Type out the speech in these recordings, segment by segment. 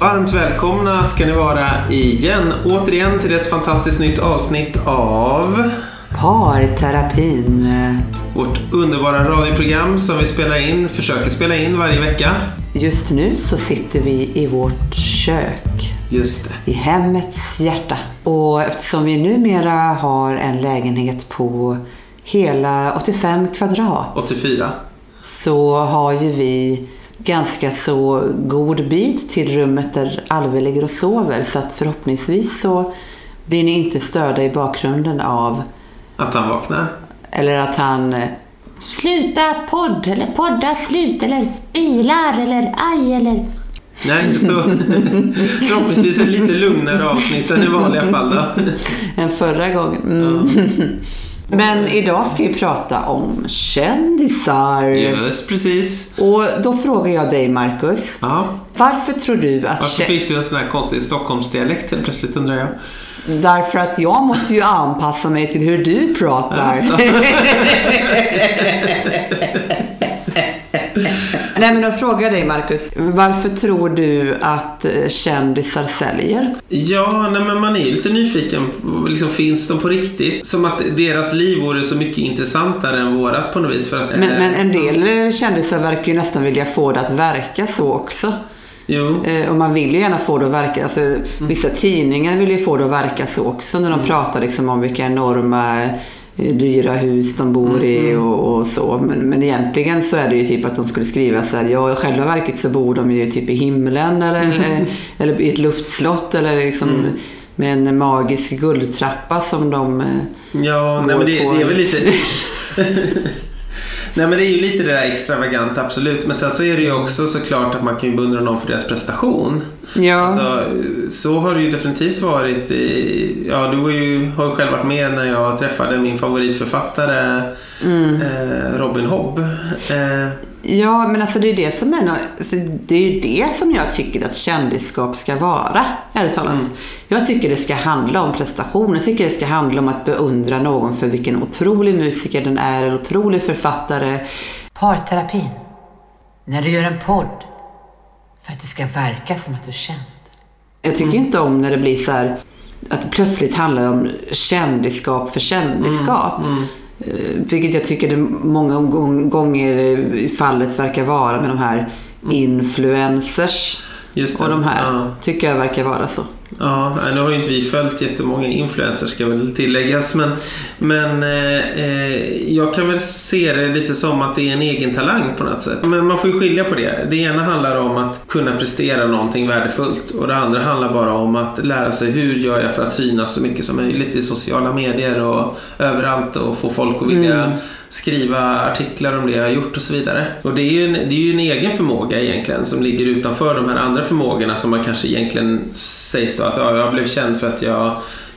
Varmt välkomna ska ni vara igen, återigen till ett fantastiskt nytt avsnitt av Parterapin. vårt underbara radioprogram som vi spelar in, försöker spela in varje vecka. Just nu så sitter vi i vårt kök. Just det. I hemmets hjärta. Och eftersom vi numera har en lägenhet på hela 85 kvadrat 84. så har ju vi ganska så god bit till rummet där Alve ligger och sover. Så att förhoppningsvis så blir ni inte störda i bakgrunden av Att han vaknar. Eller att han eh, Sluta podd eller podda slut eller bilar eller aj eller Nej, så förhoppningsvis ett lite lugnare avsnitt än i vanliga fall då. än förra gången. Mm. Men idag ska vi prata om kändisar. Just precis. Och då frågar jag dig Marcus. Ja. Varför tror du att Varför fick du en sån här konstig Stockholmsdialekt helt plötsligt undrar jag? Därför att jag måste ju anpassa mig till hur du pratar. Nej men då frågar jag dig Marcus. Varför tror du att eh, kändisar säljer? Ja, nej, men man är ju lite nyfiken. Liksom, finns de på riktigt? Som att deras liv vore så mycket intressantare än vårat på något vis. För att, Men, eh, men en del eh, kändisar verkar ju nästan vilja få det att verka så också. Jo, Eh, och man vill ju gärna få det att verka. Alltså, Vissa tidningar vill ju få det att verka så också när de pratar liksom om vilka enorma dyra hus de bor i och, och så. Men, men egentligen så är det ju typ att de skulle skriva så här, ja i själva verket så bor de ju typ i himlen eller, eller, eller i ett luftslott eller liksom med en magisk guldtrappa som de... eh, ja nej, men det, det är väl lite... Nej men det är ju lite det där extravaganta absolut. Men sen så är det ju också såklart att man kan ju beundra någon för deras prestation. Ja. Alltså, så har det ju definitivt varit. I, ja, du var ju, har ju själv varit med när jag träffade min favoritförfattare Mm. eh, Robin Hobb. Eh, Ja, men alltså det är det som är alltså, det är ju det som jag tycker att kändisskap ska vara, ärligt talat. Jag tycker det ska handla om prestation. Jag tycker det ska handla om att beundra någon för vilken otrolig musiker den är, en otrolig författare. Parterapin. När du gör en podd. För att det ska verka som att du är känd. Jag tycker inte om när det blir så här att det plötsligt handlar om kändisskap för kändisskap. Eh, Vilket jag tycker det många gång- gånger fallet verkar vara med de här influencers. Och de här. Ja. Tycker jag verkar vara så. Ja, nu har ju inte vi följt jättemånga influencers ska väl tilläggas. Men, men eh, jag kan väl se det lite som att det är en egen talang på något sätt. Men man får ju skilja på det. Det ena handlar om att kunna prestera någonting värdefullt. Och det andra handlar bara om att lära sig hur gör jag för att synas så mycket som möjligt i sociala medier och överallt och få folk att vilja skriva artiklar om det jag har gjort och så vidare. Och det är ju en, det är ju en egen förmåga egentligen som ligger utanför de här andra förmågorna som man kanske egentligen sägs då att ja, jag blev känd för att jag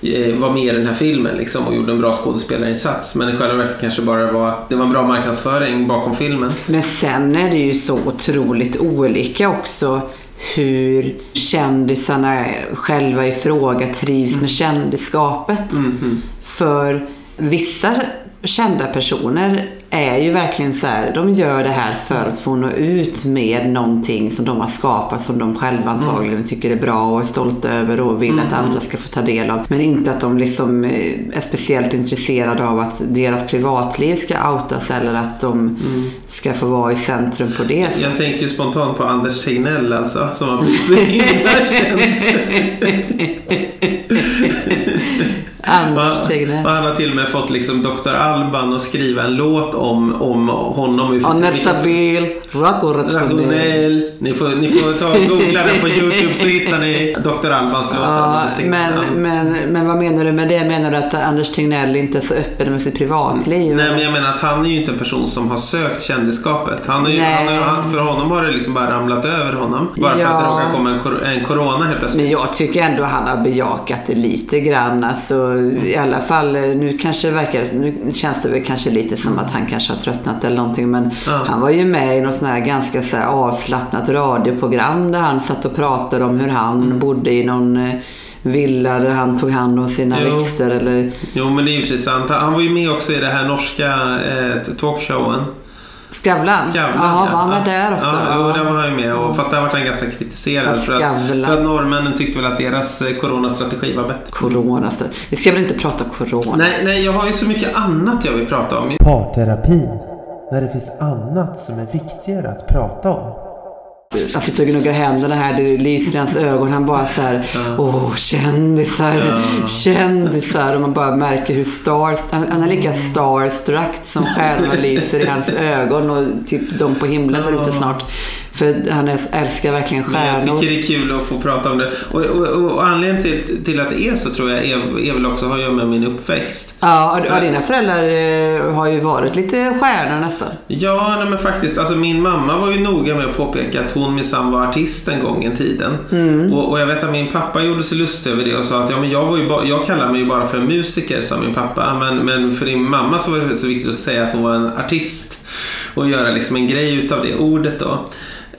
eh, var med i den här filmen liksom och gjorde en bra skådespelarinsats. Men i själva verket kanske bara var att det var en bra marknadsföring bakom filmen. Men sen är det ju så otroligt olika också hur kändisarna själva i fråga trivs med kändisskapet. För vissa kända personer är ju verkligen så här, de gör det här för att få nå ut med någonting som de har skapat som de själva antagligen tycker är bra och är stolta över och vill att andra ska få ta del av. Men inte att de liksom eh, är speciellt intresserade av att deras privatliv ska outas eller att de ska få vara i centrum på det. Jag tänker ju spontant på Anders Tegnell alltså som har blivit så himla känd. Anders Och Tegnell. han har till och med fått liksom Dr. Alban att skriva en låt om, om honom. Ja, nästa bil, rakorationell. Rationell. Ni får, ni får ta och googla den på YouTube så hittar ni Dr. Albans låt. Ja, men, men, men vad menar du med det? Menar du att Anders Tegnell inte är så öppen med sitt privatliv? Nej, eller? men jag menar att han är ju inte en person som har sökt kändisskapet. Han är ju, Nej. han är, han, för honom har det liksom bara ramlat över honom. Bara för Ja. att det råkar komma en, kor- en corona helt plötsligt. Men jag tycker ändå han har bejakat det lite grann. Alltså, I alla fall, nu kanske det verkar, nu känns det väl kanske lite som att han kanske har tröttnat eller någonting. Men Ja. han var ju med i något sånt här ganska så här avslappnat radioprogram där han satt och pratade om hur han bodde i någon eh, villa där han tog hand om sina Jo. växter. Eller, Jo, men det är ju sant. Han var ju med också i det här norska eh, talkshowen. Skavlan? Skavlan. Jaha, ja. var han med där också? Ja, jo, där var han ju med. Och, fast där var han ganska kritiserad. För att, för att norrmännen tyckte väl att deras eh, coronastrategi var bättre. Corona. Så. Vi ska väl inte prata corona? Nej, nej, jag har ju så mycket annat jag vill prata om. Parterapin. När det finns annat som är viktigare att prata om. Han sitter och gnuggar händerna här, det lyser i hans ögon. Han bara så här, åh kändisar, kändisar. Och man bara märker hur star, han, han är lika starstruck som stjärnorna lyser i hans ögon och typ de på himlen där ute snart. För han älskar verkligen Men jag stjärnor. tycker det är kul att få prata om det. Och, och, och, anledningen till, till att det är så tror jag är, är väl också har att göra med min uppväxt. Ja, och, och dina föräldrar eh, har ju varit lite stjärnor nästan. Ja, nej, men faktiskt. Alltså, min mamma var ju noga med att påpeka att hon minsann var artist en gång i tiden. Mm. Och, och jag vet att min pappa gjorde sig lustig över det och sa att ja, men jag, var ju ba- jag kallar mig ju bara för en musiker, sa min pappa. Men, men för din mamma så var det så viktigt att säga att hon var en artist. Och göra liksom en grej utav det ordet då.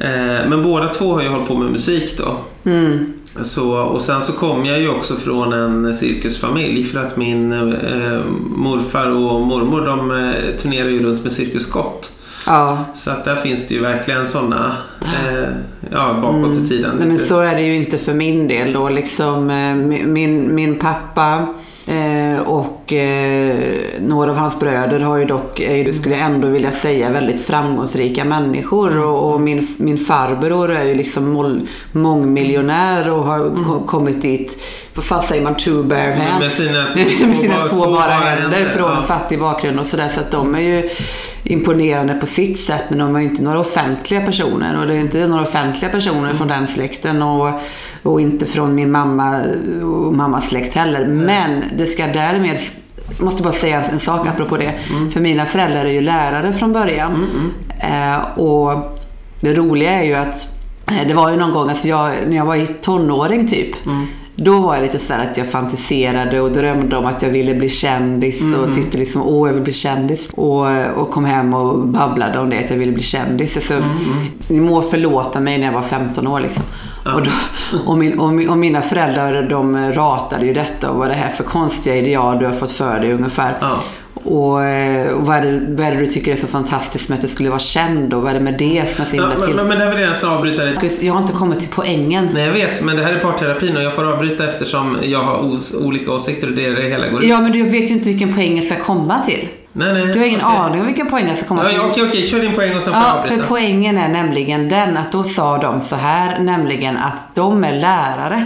Eh, men båda två har ju hållit på med musik då. Mm. Så, och sen så kom jag ju också från en cirkusfamilj för att min eh, morfar och mormor de eh, turnerar ju runt med Cirkus Scott. Ja, Så att där finns det ju verkligen sådana eh, ja, bakåt i tiden. Mm. Nej, men så är det ju inte för min del då. Liksom, eh, min, min pappa eh, och eh, några av hans bröder har ju dock, ju, skulle jag ändå vilja säga, väldigt framgångsrika människor. Och, och min, min farbror är ju liksom mål, mångmiljonär och har ko- kommit dit, vad säger man, two bare hands? Med sina med sina två- bara händer händer, från ja. fattig bakgrund och sådär. Så att de är ju imponerande på sitt sätt men de är ju inte några offentliga personer och det är inte några offentliga personer från den släkten och, och inte från min mamma och mammas släkt heller. Men det ska därmed jag måste bara säga en sak apropå det. För mina föräldrar är ju lärare från början. Eh, och det roliga är ju att eh, det var ju någon gång, alltså jag, när jag var i tonåring typ. Då var jag lite så att jag fantiserade och drömde om att jag ville bli kändis och tyckte liksom åh jag vill bli kändis. Och, och kom hem och babblade om det att jag ville bli kändis. Så, Ni må förlåta mig när jag var 15 år liksom. Och, då, och, min, och, min, och mina föräldrar de ratade ju detta och vad det här för konstiga ideal du har fått för dig ungefär. Ja. Och, eh, och vad, är det, vad är det du tycker är så fantastiskt med att du skulle vara känd och vad är det med det som är så himla till? men, men där vill jag nästan avbryta. Marcus, Jag har inte kommit till poängen. Nej, jag vet, men det här är parterapin och jag får avbryta eftersom jag har os- olika åsikter och det är det hela går ut Ja, men du vet ju inte vilken poäng jag ska komma till. Nej, nej. Du har ingen okej. aning om vilken poäng jag ska komma till. ja, okej, okej. Kör din poäng och sen får jag Ja, för avbryta. poängen är nämligen den att då sa de så här, nämligen att de är lärare.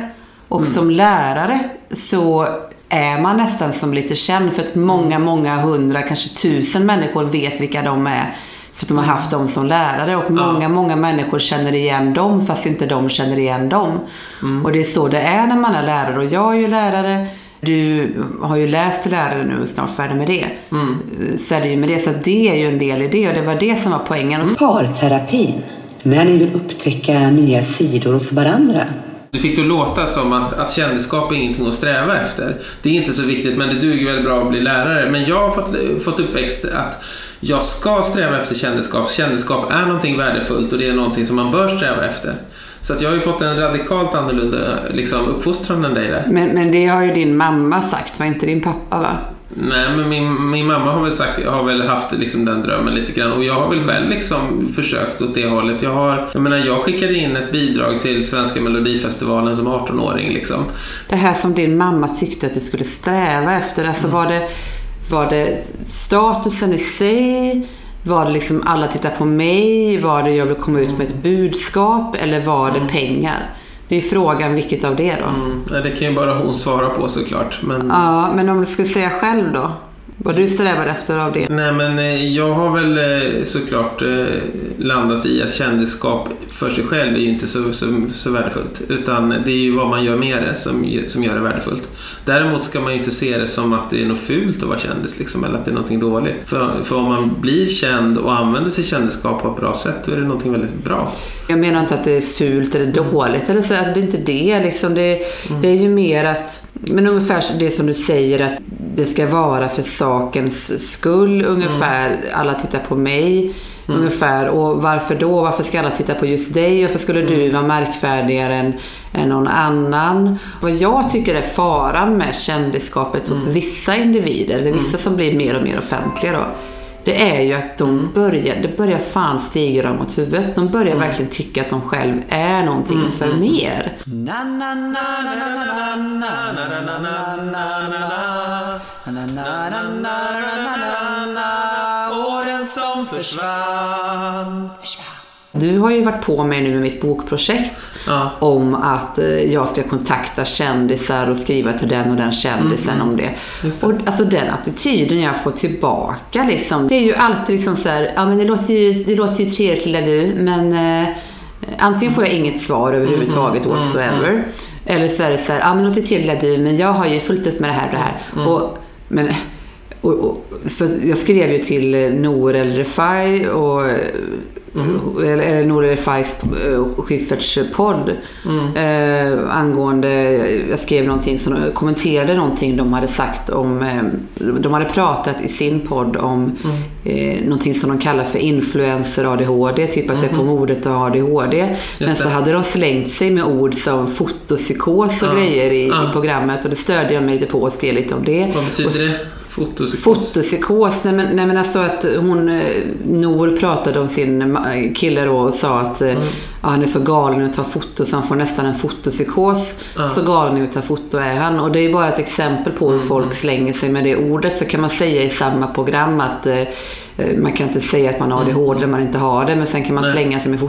Och Mm. som lärare så är man nästan som lite känd för att många, många hundra, kanske tusen människor vet vilka de är. För att de har haft dem som lärare och många, många människor känner igen dem fast inte de känner igen dem. Mm. Och det är så det är när man är lärare och jag är ju lärare. Du har ju läst till lärare nu och är snart färdig med det. Mm. Så är det ju med det. Så det är ju en del i det och det var det som var poängen. Parterapin. När ni vill upptäcka nya sidor hos varandra. Du fick det att låta som att, att kändisskap är ingenting att sträva efter. Det är inte så viktigt men det duger väldigt bra att bli lärare. Men jag har fått, fått uppväxt att jag ska sträva efter kändisskap. Kändisskap är någonting värdefullt och det är någonting som man bör sträva efter. Så jag har ju fått en radikalt annorlunda liksom, uppfostran än dig där. Men, men det har ju din mamma sagt, var inte din pappa va? Nej, men min, min mamma har väl, sagt, har väl haft liksom den drömmen lite grann och jag har väl själv liksom försökt åt det hållet. Jag, har, jag menar, jag skickade in ett bidrag till Svenska Melodifestivalen som 18-åring. Liksom. Det här som din mamma tyckte att du skulle sträva efter. Alltså var det, var det statusen i sig? Var det liksom alla tittar på mig? Var det jag vill komma ut med ett budskap? Eller var det pengar? Det är frågan vilket av det då? Mm, det kan ju bara hon svara på såklart. Men, Ja, men om du skulle säga själv då? Vad du strävar efter av det? Nej men eh, jag har väl eh, såklart eh, landat i att kändisskap för sig själv är ju inte så, så, så värdefullt. Utan det är ju vad man gör med det som, som gör det värdefullt. Däremot ska man ju inte se det som att det är något fult att vara kändis liksom, eller att det är någonting dåligt. För, för om man blir känd och använder sitt kändisskap på ett bra sätt då är det någonting väldigt bra. Jag menar inte att det är fult eller dåligt. Eller så, alltså det är inte det. Liksom. Det, det är ju mer att... Men ungefär det som du säger att det ska vara för sakens skull ungefär. Alla tittar på mig. Ungefär. Och varför då? Varför ska alla titta på just dig? Varför skulle du vara märkvärdigare än, än någon annan? Vad jag tycker är faran med kändisskapet hos vissa individer, eller vissa som blir mer och mer offentliga då, det är ju att de börjar, det börjar fan stiga dem åt huvudet. De börjar mm. verkligen tycka att de själv är någonting mm. för mer. Åren som försvann. Du har ju varit på mig nu med mitt bokprojekt. Ja. om att eh, jag ska kontakta kändisar och skriva till den och den kändisen om det. Mm, det. Och alltså den attityden jag får tillbaka liksom. Det är ju alltid liksom så här, ja men det låter ju, det låter ju trevligt lilla du, men eh, antingen får jag inget svar överhuvudtaget Mm, whatsoever. Eller så är det så här, ja men det låter trevligt lilla du, men jag har ju fullt upp med det här och det här. Mm. Och, men, och, och, för jag skrev ju till Nour El Refai och Mm. eller, Nour Refais eh, Schyfferts podd Mm. eh, angående, jag skrev någonting som kommenterade någonting de hade sagt om, eh, de hade pratat i sin podd om Mm. eh, någonting som de kallar för influencer ADHD, typ att det är på modet att ha ADHD. Men så det. hade de slängt sig med ord som fotopsykos och Ja. grejer i, Ja. i programmet och det stödde jag mig lite på och skrev lite om det. Vad Och betyder det? Fotopsykos? Fotopsykos, nej men, nej men alltså att hon, eh, Nor pratade om sin kille då och sa att Mm. eh, ja, han är så galen att ta foto så han får nästan en fotopsykos. Ja. Så galen att ta foto är han. Och det är bara ett exempel på Mm. hur folk slänger sig med det ordet. Så kan man säga i samma program att eh, man kan inte säga att man har ADHD när man inte har det, men sen kan man Mm. Nej. slänga sig med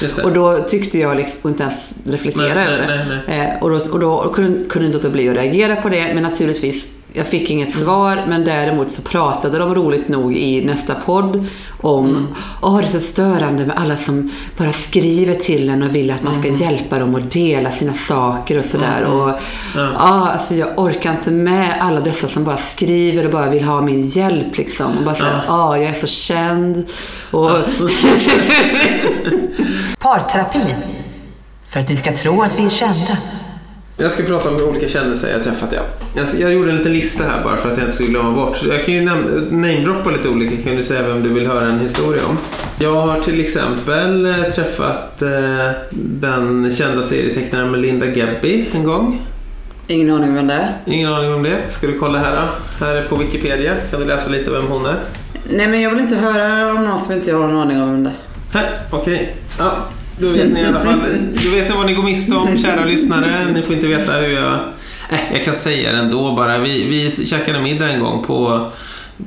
det. Och då tyckte jag liksom inte ens reflektera Nej, över nej, det. Eh, och då, och då kunde, kunde inte låta bli att reagera på det, men naturligtvis jag fick inget Mm. svar, men däremot så pratade de roligt nog i nästa podd om Mm. Åh, det är så störande med alla som bara skriver till en och vill att man ska Mm. hjälpa dem att dela sina saker och sådär. Och, Ja. ja, alltså jag orkar inte med alla dessa som bara skriver och bara vill ha min hjälp. Liksom. Och bara säger, ja, jag är så känd. Och, Parterapi. För att ni ska tro att vi är kända. Jag ska prata om olika kändisar jag träffat. Ja. Jag, jag gjorde en liten lista här bara för att jag inte skulle glömma bort. Så Jag kan ju nam- namedroppa lite olika. Kan du säga vem du vill höra en historia om? Jag har till exempel eh, träffat eh, den kända serietecknaren Melinda Gabby en gång. ingen aning vem det är. Ingen aning om det. Ska du kolla här då? Här är på Wikipedia. Kan du läsa lite vem hon är? Nej, men jag vill inte höra om någon som inte har någon aning om vem det är. Här, okej. Ja, då vet ni i alla fall. Då vet ni vad ni går miste om, kära lyssnare. Ni får inte veta hur jag... Äh, jag kan säga det ändå bara. Vi, vi käkade middag en gång på,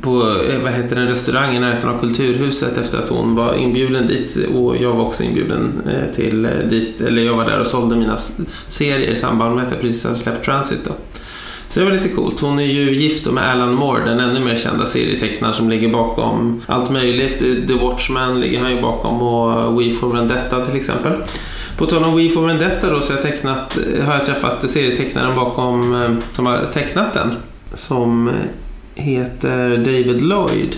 på eh, vad heter den, restaurang i närheten av Kulturhuset efter att hon var inbjuden dit. Och jag var också inbjuden eh, till eh, dit. Eller jag var där och sålde mina serier i samband med att jag precis hade släppt Transit. Då. Så det var lite coolt. Hon är ju gift med Alan Moore, den ännu mer kända serietecknaren som ligger bakom allt möjligt. The Watchmen ligger han ju bakom och We for Vendetta till exempel. På tal om We for Vendetta då så har jag, tecknat, har jag träffat serietecknaren bakom eh, som har tecknat den. Som heter David Lloyd.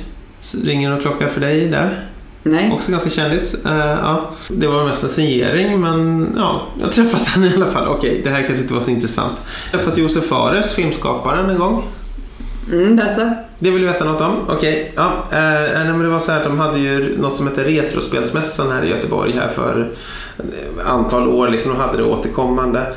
Ringer någon klocka för dig där? Nej. Också ganska kändis. Eh, ja. Det var mest en signering men ja, jag träffat henne i alla fall. Okej, det här kanske inte var så intressant. Jag har träffat Josef Fares, filmskaparen, en gång. Mm, berätta. Det vill du veta något om? Okej. Ja, eh, men det var så här de hade ju något som heter Retrospelsmässan här i Göteborg här för ett antal år. Liksom, de hade det återkommande.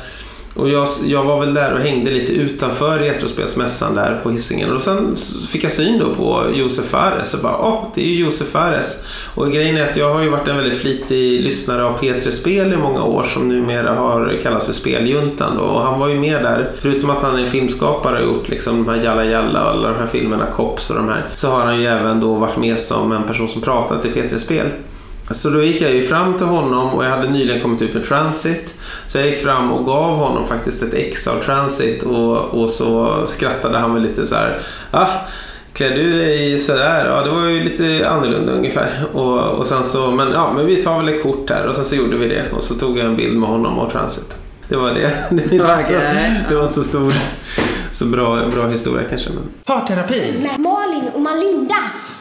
Och jag, jag var väl där och hängde lite utanför Retrospelsmässan där på Hisingen. Och sen fick jag syn då på Josef Fares och bara, åh, det är ju Josef Fares. Och grejen är att jag har ju varit en väldigt flitig lyssnare av P3 Spel i många år som numera har kallats för Speljuntan. Då. Och han var ju med där, förutom att han är filmskapare och gjort liksom de här Jalla Jalla och alla de här filmerna, Cops och de här. Så har han ju även då varit med som en person som pratat till P3 Spel. Så då gick jag ju fram till honom och jag hade nyligen kommit ut med Transit. Så jag gick fram och gav honom faktiskt ett ex av Transit och, och så skrattade han väl lite så här. Ah, klär du dig sådär? Ja, det var ju lite annorlunda ungefär. Och, och sen så, men ja, men vi tar väl ett kort här och sen så gjorde vi det. Och så tog jag en bild med honom och Transit. Det var det. Det, är inte så, det var inte så stor, så bra, bra historia kanske. Men. Parterapi. med Malin och Malinda.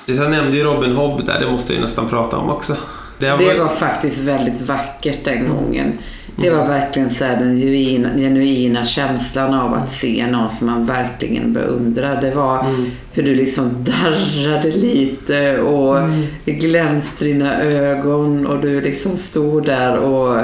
Jag nämnde ju Robin Hobb där, det måste ju nästan prata om också. Det har Det var faktiskt väldigt vackert den gången. Det var verkligen så den genuina, genuina känslan av att se någon som man verkligen beundrar. Det var hur du liksom darrade lite och det glänste dina ögon och du liksom stod där och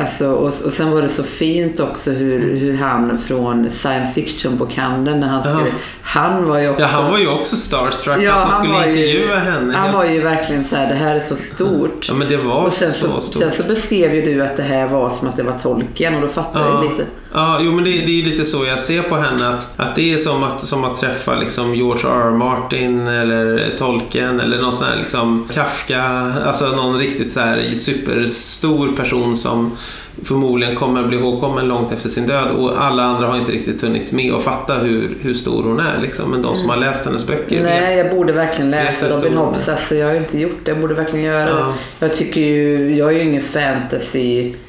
Alltså, och, och sen var det så fint också hur, hur han från science fiction-bokhandeln när han skulle... Han var ju också... Ja, han var ju också starstruck. Ja, han som skulle var ju- intervjua henne. Han var ju verkligen så här, det här är så stort. Ja, men det var och sen så så, stort. sen så beskrev ju du att det här var som att det var tolken och då fattade Ja, jag lite. ja jo, men det, det är lite så jag ser på henne. Att, att det är som att, som att träffa liksom George R. R. Martin eller Tolkien eller någon sån här liksom Kafka. Alltså någon riktigt så här superstor person som förmodligen kommer bli ihågkommen långt efter sin död och alla andra har inte riktigt hunnit med att fatta hur, hur stor hon är. Liksom. Men de som har läst hennes böcker. Nej, jag borde verkligen läsa Robin Hobbs. är. Alltså, jag har ju inte gjort det. Jag borde verkligen göra det. Ja. Jag tycker ju, jag är ju ingen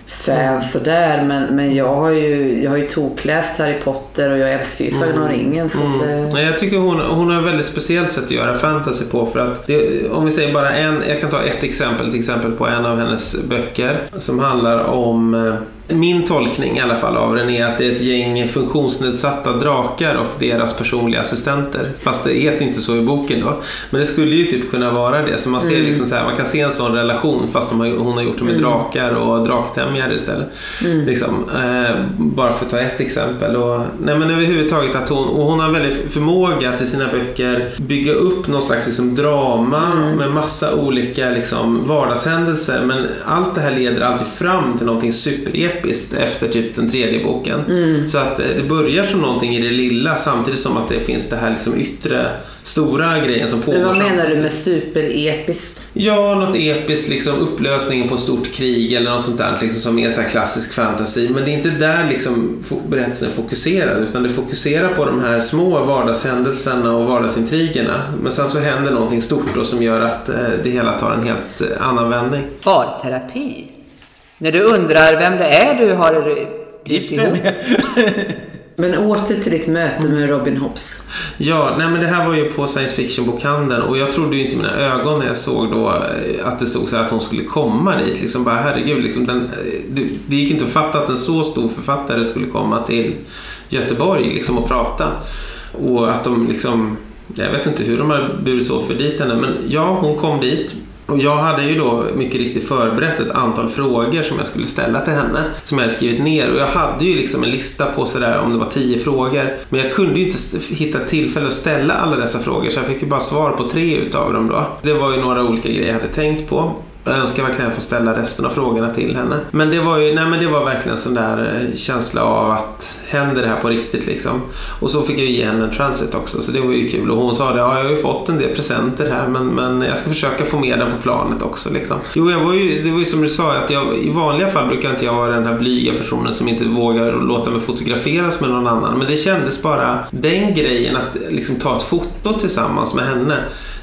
fantasy-fan sådär. Men, men jag har ju, jag har ju tokläst Harry Potter och jag älskar ju Sagan om ringen. Så eh, Mm. Nej, jag tycker hon, hon har ett väldigt speciellt sätt att göra fantasy på. För att det, om vi säger bara en, jag kan ta ett exempel, till exempel på en av hennes böcker som handlar om eh, min tolkning i alla fall av den är att det är ett gäng funktionsnedsatta drakar och deras personliga assistenter. Fast det heter inte så i boken då. Men det skulle ju typ kunna vara det. Så man, ser liksom så här, man kan se en sån relation fast har, hon har gjort det med drakar och draktämjare istället. Liksom, eh, bara för att ta ett exempel. Och, nej men överhuvudtaget att hon, och hon har väldigt förmåga att i sina böcker bygga upp någon slags liksom, drama med massa olika liksom, vardagshändelser. Men allt det här leder alltid fram till någonting superepiskt efter typ den tredje boken. Så att eh, det börjar som någonting i det lilla samtidigt som att det finns det här liksom, yttre stora grejen som pågår. men vad menar du med superepiskt? Ja, något episkt, liksom upplösningen på stort krig eller något sånt där liksom, som är så klassisk fantasy. Men det är inte där liksom berättelsen är fokuserad utan det fokuserar på de här små vardagshändelserna och vardagsintrigerna. Men sen så händer någonting stort då som gör att eh, det hela tar en helt eh, annan vändning. Parterapi? När du undrar vem det är du har Gift dig med. Men åter till ditt möte med Robin Hobbs. Ja, nej men det här var ju på science fiction-bokhandeln och jag trodde ju inte mina ögon när jag såg då eh, att det stod så här att hon skulle komma dit. Liksom bara herregud, liksom den, eh, det, det gick inte att fatta att en så stor författare skulle komma till Göteborg liksom och prata. Och att de liksom, jag vet inte hur de har burit åt för dit henne, men ja, hon kom dit. Och jag hade ju då mycket riktigt förberett ett antal frågor som jag skulle ställa till henne. Som jag hade skrivit ner. Och jag hade ju liksom en lista på sådär om det var tio frågor. Men jag kunde ju inte hitta tillfälle att ställa alla dessa frågor. Så jag fick ju bara svar på tre utav dem då. Det var ju några olika grejer jag hade tänkt på. Jag önskar verkligen få ställa resten av frågorna till henne. Men det var ju, nej men det var verkligen en sån där eh, känsla av att händer det här på riktigt liksom. Och så fick jag ge henne en transit också så det var ju kul. Och hon sa det, ja jag har ju fått en del presenter här men, men jag ska försöka få med den på planet också liksom. Jo, jag var ju, det var ju som du sa att jag, i vanliga fall brukar inte jag vara den här blyga personen som inte vågar låta mig fotograferas med någon annan. Men det kändes bara, den grejen att liksom ta ett foto tillsammans med henne.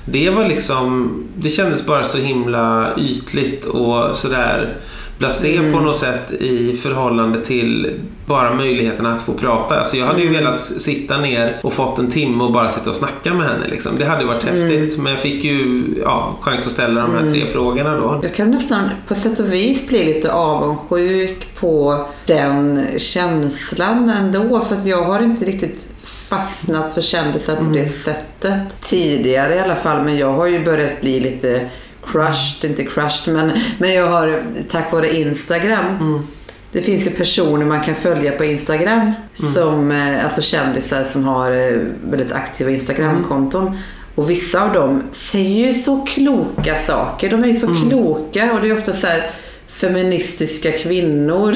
Det var liksom, det kändes bara så himla ytligt och sådär blasé på något sätt i förhållande till bara möjligheten att få prata. Alltså jag hade ju velat sitta ner och fått en timme och bara sitta och snacka med henne. Liksom. Det hade varit häftigt men jag fick ju ja, chans att ställa de här tre frågorna då. Jag kan nästan på sätt och vis bli lite avundsjuk på den känslan ändå. För att jag har inte riktigt fastnat för kändisar på det sättet. Tidigare i alla fall. Men jag har ju börjat bli lite crushed, inte crushed men, men jag har tack vare Instagram Det finns ju personer man kan följa på Instagram. Som, eh, alltså kändisar som har eh, väldigt aktiva Instagramkonton. Och vissa av dem säger ju så kloka saker. De är ju så kloka och det är ofta så här feministiska kvinnor.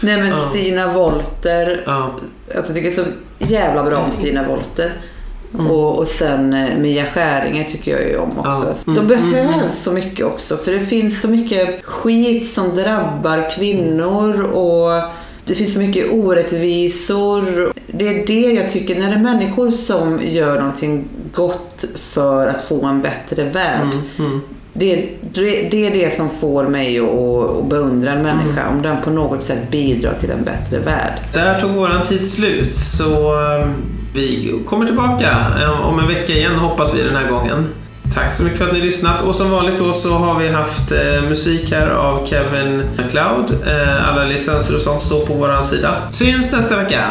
Nej men Stina Wolter. Ja. Alltså, jag tycker så jävla bra om Stina Wolter. Mm. Och, och sen eh, Mia Skäringer tycker jag ju om också. Ja. Mm, De behövs så mycket också. För det finns så mycket skit som drabbar kvinnor. Och det finns så mycket orättvisor. Det är det jag tycker, när det är människor som gör någonting gott för att få en bättre värld. Mm, Det, det, det är det som får mig att, att beundra en människa. Mm. Om den på något sätt bidrar till en bättre värld. Där tog våran tid slut så eh, vi kommer tillbaka eh, om en vecka igen hoppas vi den här gången. Tack så mycket för att ni lyssnat och som vanligt då så har vi haft eh, musik här av Kevin MacLeod. Eh, alla licenser och sånt står på våran sida. Syns nästa vecka!